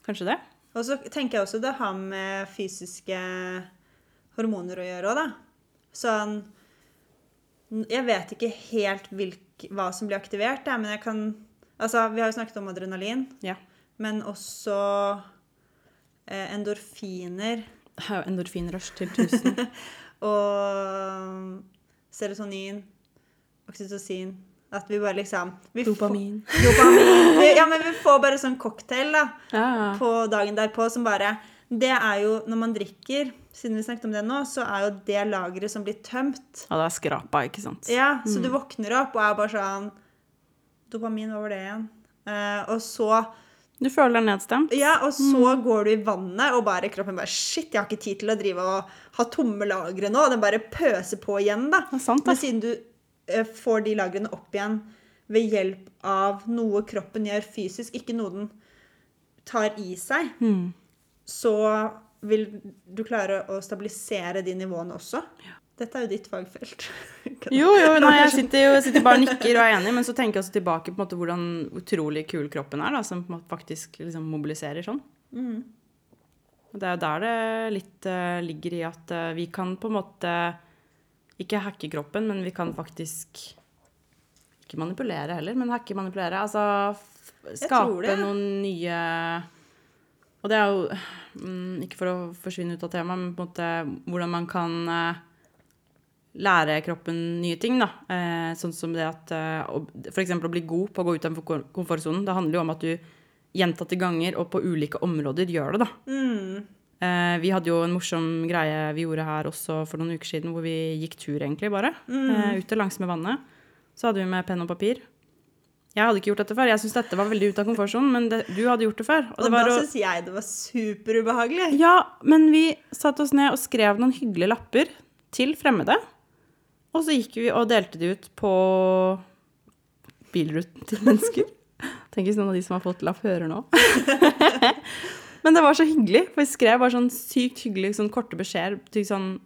Kanskje det? Og så tenker jeg også det har med fysiske hormoner å gjøre òg, da. Sånn Jeg vet ikke helt hvilk, hva som blir aktivert, men jeg kan Altså, vi har jo snakket om adrenalin, Ja. men også eh, endorfiner Jeg har jo endorfinrush til 1000. og serotonin, oksytocin At vi bare liksom vi får- Dopamin. Dopamin. Vi- Ja, men vi får bare sånn cocktail, da. Ja. på dagen derpå som bare Det er jo når man drikker, siden vi snakket om det nå, så er jo det lageret som blir tømt. ja, det er skrapa, ikke sant? Ja, Så du våkner opp og er bare sånn Dopamin, var det igjen? Uh, og så Du føler deg nedstemt? Ja, og så går du i vannet, og bare kroppen bare Shit, jeg har ikke tid til å drive og ha tomme lagre nå. Den bare pøser på igjen, da. Det er sant, Men siden du uh, får de lagrene opp igjen ved hjelp av noe kroppen gjør fysisk, ikke noe den tar i seg, Mm. Så vil du klare å stabilisere de nivåene også. Dette er jo ditt fagfelt. Jo, jo, nei, jeg sitter jo jeg sitter bare og nikker og er enig, men så tenker jeg også tilbake på måte hvordan utrolig kul kroppen er, da, som faktisk liksom mobiliserer sånn. Mm. Og Det er jo der det litt uh, ligger i at uh, vi kan på en måte ikke hacke kroppen, men vi kan faktisk ikke manipulere heller, men hacke, manipulere. Altså skape noen nye Og det er jo mm, Ikke for å forsvinne ut av temaet, men på en måte hvordan man kan eh, lære kroppen nye ting. da. Eh, sånn som det at F.eks. å- bli god på å gå ut av komfortsonen. Det handler jo om at du gjentatte ganger og på ulike områder gjør det, da. Mm. Eh, vi hadde jo en morsom greie vi gjorde her også for noen uker siden, hvor vi gikk tur, egentlig, bare. Eh, ute langs med vannet. Så hadde vi med penn og papir. Jeg hadde ikke gjort dette før. Jeg syns dette var veldig ute av komfortsonen, men det, du hadde gjort det før. Og det var da syns jeg det var superubehagelig. ja, men vi satte oss ned og skrev noen hyggelige lapper til fremmede. Og så gikk vi og delte de ut på bilruten til mennesker. Tenk hvis noen av de som har fått lapp, hører nå. men det var så hyggelig, for vi skrev bare sånn sykt hyggelig sånn korte beskjeder. Sånn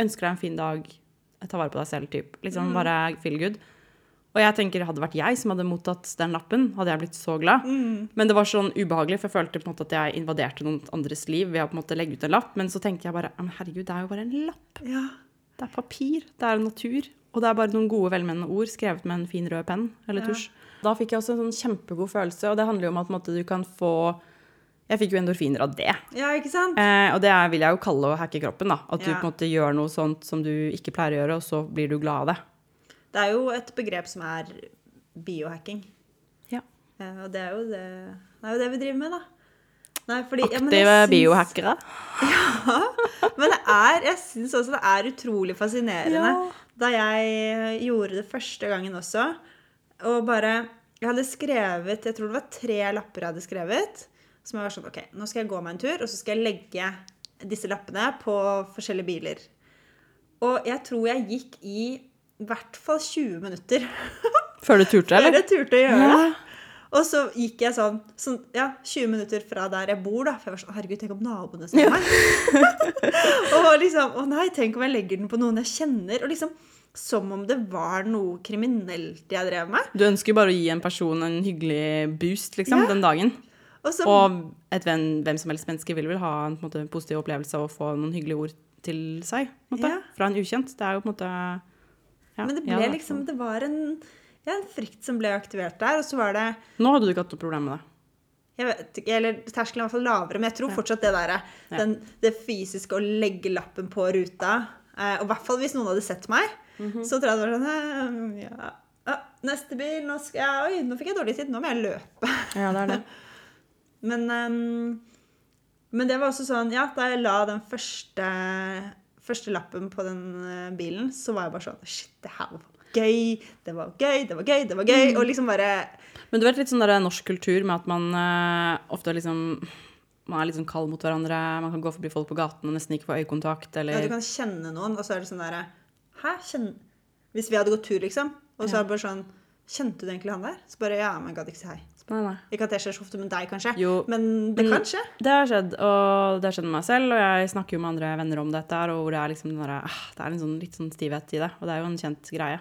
Ønsker deg en fin dag. Ta vare på deg selv, typ. Liksom bare feel good. Og jeg tenker, hadde det vært jeg som hadde mottatt den lappen, hadde jeg blitt så glad. Men det var sånn ubehagelig, for jeg følte på en måte at jeg invaderte noen andres liv ved å på en måte legge ut en lapp. Men så tenkte jeg bare, men herregud, det er jo bare en lapp. Ja. Det er papir, det er natur, og det er bare noen gode, velmenende ord skrevet med en fin rød penn eller Ja. tusj. Da fikk jeg også en sånn kjempegod følelse, og det handler jo om at måte, du kan få Jeg fikk jo endorfiner av det. Ja, ikke sant? Eh, og det er, vil jeg jo kalle å hacke kroppen. da. At du på en måte gjør noe sånt som du ikke pleier å gjøre, og så blir du glad av det. Det er jo et begrep som er biohacking. Ja. Eh, og det er, det, det er jo det vi driver med, da. Nei, fordi, Aktive ja, biohackere. Ja. Men det er, jeg syns også det er utrolig fascinerende. Ja. Da jeg gjorde det første gangen også, og bare Jeg hadde skrevet Jeg tror det var tre lapper jeg hadde skrevet. Som jeg var sånn OK, nå skal jeg gå meg en tur, og så skal jeg legge disse lappene på forskjellige biler. Og jeg tror jeg gikk i i hvert fall 20 minutter Før du turte, eller? før jeg turte å gjøre det. Og så gikk jeg sånn, sånn ja, 20 minutter fra der jeg bor, da. For jeg var sånn Herregud, tenk om naboene ser meg. og liksom Å nei, tenk om jeg legger den på noen jeg kjenner. Og liksom som om det var noe kriminelt jeg drev med. Du ønsker bare å gi en person en hyggelig boost liksom, Ja. den dagen. Og så Og et venn, hvem som helst menneske vil vel ha en, på en måte, positiv opplevelse av å få noen hyggelige ord til seg. På en måte, Ja. Fra en ukjent. Det er jo på en måte ja, Men det ble ja, liksom. Det var en, ja, en frykt som ble aktivert der. Og så var det Nå hadde du ikke hatt noe problem med det. jeg vet eller Terskelen er i hvert fall lavere, men jeg tror fortsatt det der, Ja. det fysiske å legge lappen på ruta eh, Og i hvert fall hvis noen hadde sett meg, Mhm. så tror jeg det var sånn eh, ja. Neste bil, nå skal jeg Oi, nå fikk jeg dårlig tid, nå må jeg løpe. Ja, det er det. Men, um, men det var også sånn Ja, da jeg la den første, første lappen på den eh, bilen, så var jeg bare sånn Shit, det her var gøy. Det var gøy, det var gøy, det var gøy. Mm. Og liksom bare Men du vet litt sånn der norsk kultur med at man uh, ofte liksom man er litt sånn kald mot hverandre. Man kan gå forbi folk på gaten og nesten ikke få øyekontakt. Eller... Ja, du kan kjenne noen, og så er det sånn derre Hæ? Kjenn... Hvis vi hadde gått tur, liksom, og så er det bare sånn Kjente du egentlig han der? Så bare Ja, men gadd ikke si hei. Nei, nei. Ikke at det skjer så ofte med deg, kanskje, Jo, men det kan skje. Det har skjedd, og det har skjedd med meg selv. Og jeg snakker jo med andre venner om dette, og hvor det er liksom den ah, det er en sånn, litt sånn stivhet i det. Og det er jo en kjent greie.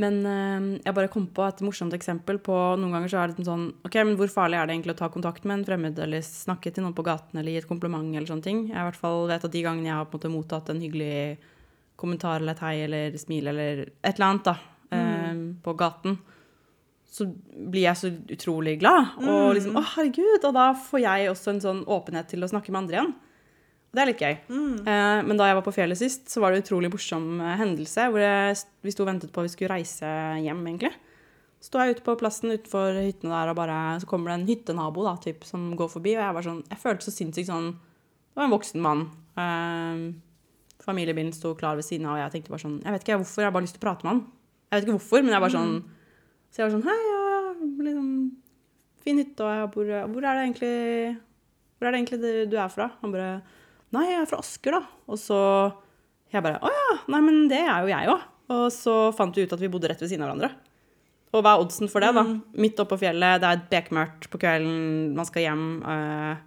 Men eh, jeg bare kom på et morsomt eksempel på Noen ganger så er det sånn OK, men hvor farlig er det egentlig å ta kontakt med en fremmed, eller snakke til noen på gaten, eller gi et kompliment, eller sånne ting? Jeg i hvert fall vet at de gangene jeg har på en måte mottatt en hyggelig kommentar eller et hei eller smil eller et eller annet da, eh, på gaten, så blir jeg så utrolig glad. Og liksom, å herregud, og da får jeg også en sånn åpenhet til å snakke med andre igjen. Og det er litt gøy. Eh, men da jeg var på fjellet sist, så var det en utrolig morsom eh, hendelse. Hvor jeg, vi sto og ventet på at vi skulle reise hjem, egentlig. Så sto jeg ute på plassen utenfor hyttene der, og bare, så kommer det en hyttenabo da, typ, som går forbi. Og jeg var sånn, jeg følte så sinnssykt sånn Det var en voksen mann. Eh, familiebilen sto klar ved siden av, og jeg tenkte bare sånn Jeg vet ikke hvorfor, jeg har bare lyst til å prate med han. Jeg vet ikke hvorfor, men jeg bare sånn Så jeg var sånn Hei, ja, liksom Fin hytte, og jeg bor Hvor er det egentlig Hvor er det egentlig du er fra? Han bare Nei, jeg er fra Asker, da. Og så Jeg bare Å ja. Nei, men det er jo jeg òg. Og så fant vi ut at vi bodde rett ved siden av hverandre. Og hva er oddsen for det, da? Midt oppe på fjellet, det er bekmørkt på kvelden, man skal hjem. eh,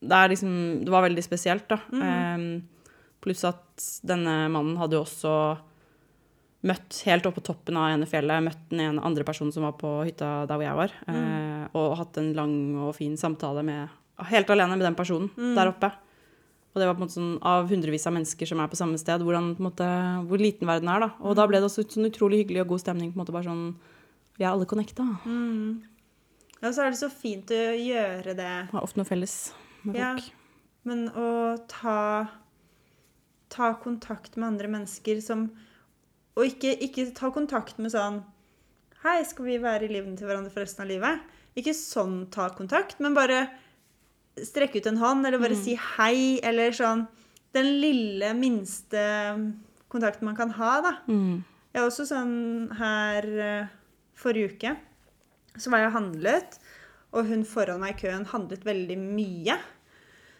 det er liksom Det var veldig spesielt, da. Mm. pluss at denne mannen hadde jo også møtt helt oppe på toppen av ene fjellet, møtt den ene andre personen som var på hytta der hvor jeg var, eh, og hatt en lang og fin samtale med Helt alene med den personen der oppe. Og det var på en måte sånn av hundrevis av mennesker som er på samme sted, hvordan, på måte, hvor liten verden er. da. Og da ble det også sånn utrolig hyggelig og god stemning. på en måte bare sånn, Vi er alle connecta. Ja, så er det så fint å gjøre det. Har ofte noe felles med Ja. Men å ta, ta kontakt med andre mennesker som Og ikke, ikke ta kontakt med sånn Hei, skal vi være i livene til hverandre for resten av livet? Ikke sånn ta kontakt, men bare strekke ut en hånd, eller bare si hei, eller sånn Den lille, minste kontakten man kan ha, da. Mm. Jeg er også sånn her eh, forrige uke. Så var jeg og handlet, og hun foran meg i køen handlet veldig mye.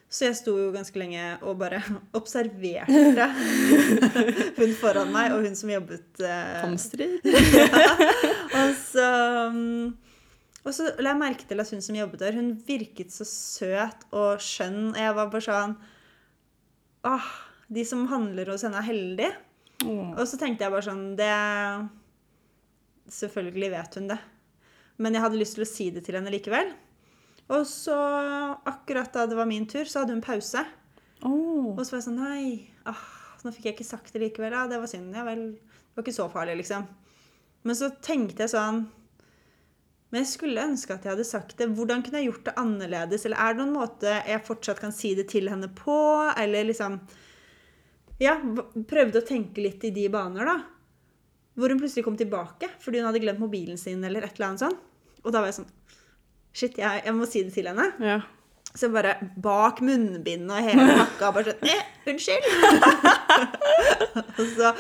Så jeg sto jo ganske lenge og bare observerte hun foran meg og hun som jobbet eh, Hamstrer. og så, mm, og så la jeg merke til at hun som jobbet der, hun virket så søt og skjønn. Og jeg var bare sånn Åh, de som handler hos henne, er heldige. Mm. Og så tenkte jeg bare sånn Det Selvfølgelig vet hun det. Men jeg hadde lyst til å si det til henne likevel. Og så, akkurat da det var min tur, så hadde hun pause. Oh. Og så var jeg sånn Nei, ah, nå fikk jeg ikke sagt det likevel. Ja, det var synd. Ja vel. Det var ikke så farlig, liksom. Men så tenkte jeg sånn Men jeg skulle ønske at jeg hadde sagt det. Hvordan kunne jeg gjort det annerledes? Eller er det noen måte jeg fortsatt kan si det til henne på? Eller liksom Ja, prøvde å tenke litt i de baner, da. Hvor hun plutselig kom tilbake fordi hun hadde glemt mobilen sin, eller et eller annet sånt. Og da var jeg sånn Shit, jeg, jeg må si det til henne. Ja. Så bare bak munnbindet og hele pakka bare sånn eh, Unnskyld! og så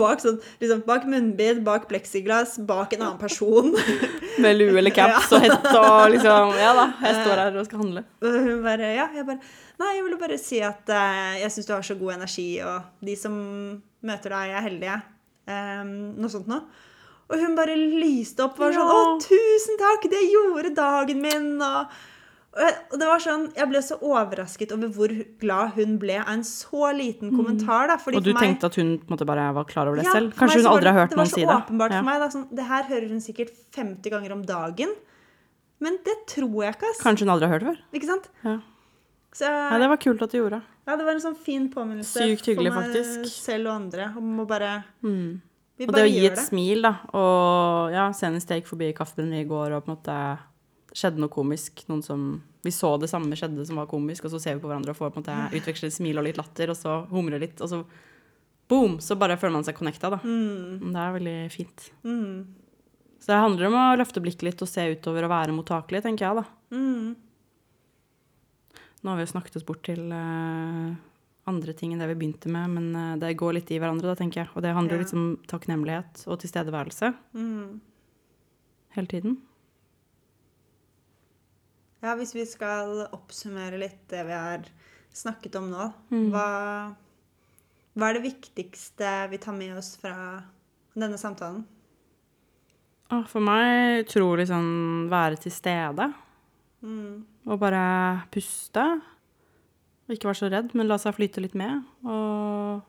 bak sånn liksom Bak munnbind, bak pleksiglass, bak en annen person. Med lue eller caps og hette og liksom Ja da, jeg står her og skal handle. Hun bare Ja, jeg bare Nei, jeg ville bare si at uh, jeg syns du har så god energi, og de som møter deg, er heldige. Um, noe sånt noe. Og hun bare lyste opp og var sånn Ja. Å, tusen takk! Det gjorde dagen min! Og, og det var sånn Jeg ble så overrasket over hvor glad hun ble av en så liten kommentar, da. Og du meg- tenkte at hun måte bare var klar over det Ja, selv? Kanskje hun aldri har hørt noen si det? Det var så åpenbart Ja. for meg. Da, sånn, det her hører hun sikkert 50 ganger om dagen. Men det tror jeg ikke, ass. Kanskje hun aldri har hørt det før? Ikke sant? Ja. Så, ja, det var kult at du gjorde. ja, det var en sånn fin påminnelse Sykt hyggelig, for meg faktisk. selv og andre om å bare Mm. Og det å gi et det. smil, da. Og ja, senest jeg gikk forbi Kaffebrenneriet i går, og på en måte skjedde noe komisk. Noen som Vi så det samme skjedde som var komisk, og så ser vi på hverandre og får på en måte utveksle smil og litt latter, og så humre litt, og så boom! Så bare føler man seg connecta, da. Mm, Det er veldig fint. mm, Så det handler om å løfte blikket litt og se utover og være mottakelig, tenker jeg, da. mm. Nå har vi jo snakket oss bort til eh, andre ting enn det vi begynte med, men eh, det går litt i hverandre, da, tenker jeg. Og det handler Ja. litt om takknemlighet og tilstedeværelse Mm. hele tiden. Ja, hvis vi skal oppsummere litt det vi har snakket om nå, Mm. hva, hva er det viktigste vi tar med oss fra denne samtalen? For meg utrolig sånn være til stede Mm. og bare puste. Og ikke være så redd, men la seg flyte litt med. Og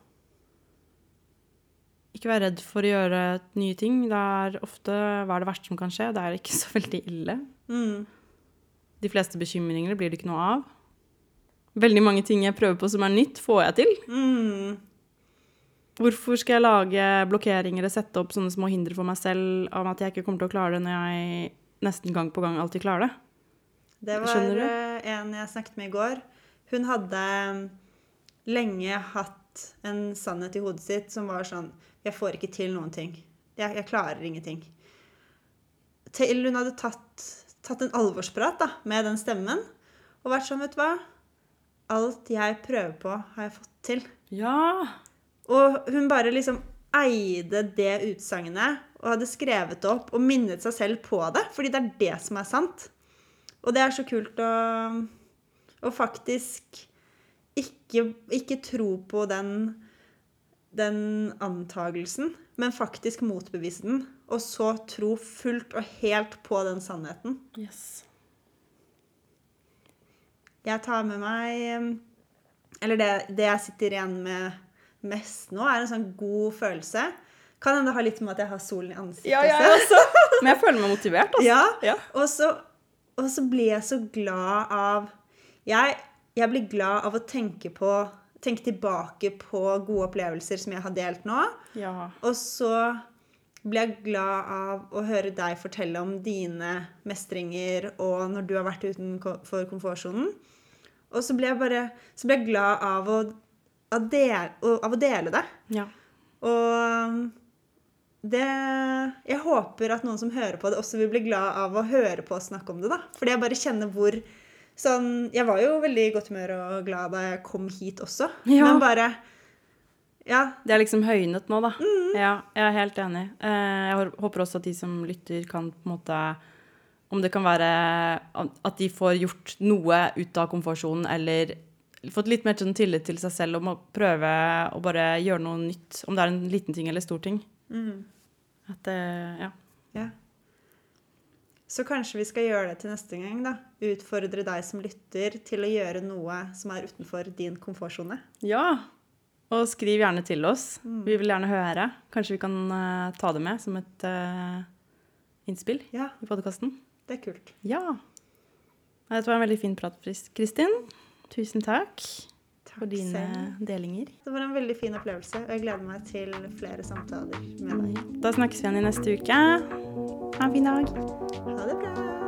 ikke være redd for å gjøre nye ting. Det er ofte hva er det verste som kan skje. Det er ikke så veldig ille. Mm. De fleste bekymringer blir det ikke noe av. Veldig mange ting jeg prøver på som er nytt, får jeg til. Mm. Hvorfor skal jeg lage blokkeringer og sette opp sånne små hindre for meg selv om at jeg ikke kommer til å klare det når jeg nesten gang på gang alltid klarer det? Det var eh, en jeg snakket med i går. Hun hadde lenge hatt en sannhet i hodet sitt som var sånn Jeg får ikke til noen ting. Jeg, jeg klarer ingenting. Til hun hadde tatt, tatt en alvorsprat da, med den stemmen og vært sånn, vet du hva Alt jeg prøver på, har jeg fått til. Ja! Og hun bare liksom eide det utsagnet og hadde skrevet det opp og minnet seg selv på det, fordi det er det som er sant. Og det er så kult å, å faktisk ikke, ikke tro på den, den antagelsen, men faktisk motbevise den, og så tro fullt og helt på den sannheten. Yes. Jeg tar med meg Eller det, det jeg sitter igjen med mest nå, er en sånn god følelse. Kan hende det har litt med at jeg har solen i ansiktet Ja, ja, også. Men jeg føler meg motivert, altså. Ja, Ja. Og, så, og så blir jeg så glad av jeg, jeg blir glad av å tenke på Tenke tilbake på gode opplevelser som jeg har delt nå. Ja. Og så blir jeg glad av å høre deg fortelle om dine mestringer og når du har vært utenfor komfortsonen. Og så blir jeg bare så blir jeg glad av å, av dele, av å dele det. ja. Og det Jeg håper at noen som hører på det, også vil bli glad av å høre på oss snakke om det. da. Fordi jeg bare kjenner hvor sånn Jeg var jo veldig i godt humør og glad da jeg kom hit også. Ja. Men bare Ja. Det er liksom høynet nå, da. Ja, jeg er helt enig. Eh, Jeg håper også at de som lytter, kan på en måte Om det kan være at de får gjort noe ut av komfortsonen, eller fått litt mer sånn tillit til seg selv om å prøve å bare gjøre noe nytt. Om det er en liten ting eller stor ting. Mm. At det, ja. Ja. Så kanskje vi skal gjøre det til neste gang, da. Utfordre deg som lytter til å gjøre noe som er utenfor din komfortsone. ja. Og skriv gjerne til oss. Vi vil gjerne høre. Kanskje vi kan eh, ta det med som et uh, innspill Ja, i podkasten. det er kult. Ja. Det Dette var en veldig fin prat, Kristin. Tusen takk. for dine selv. delinger. Det var en veldig fin opplevelse, og jeg gleder meg til flere samtaler med deg. Da snakkes vi igjen i neste uke. Ha en fin dag. Ha det bra!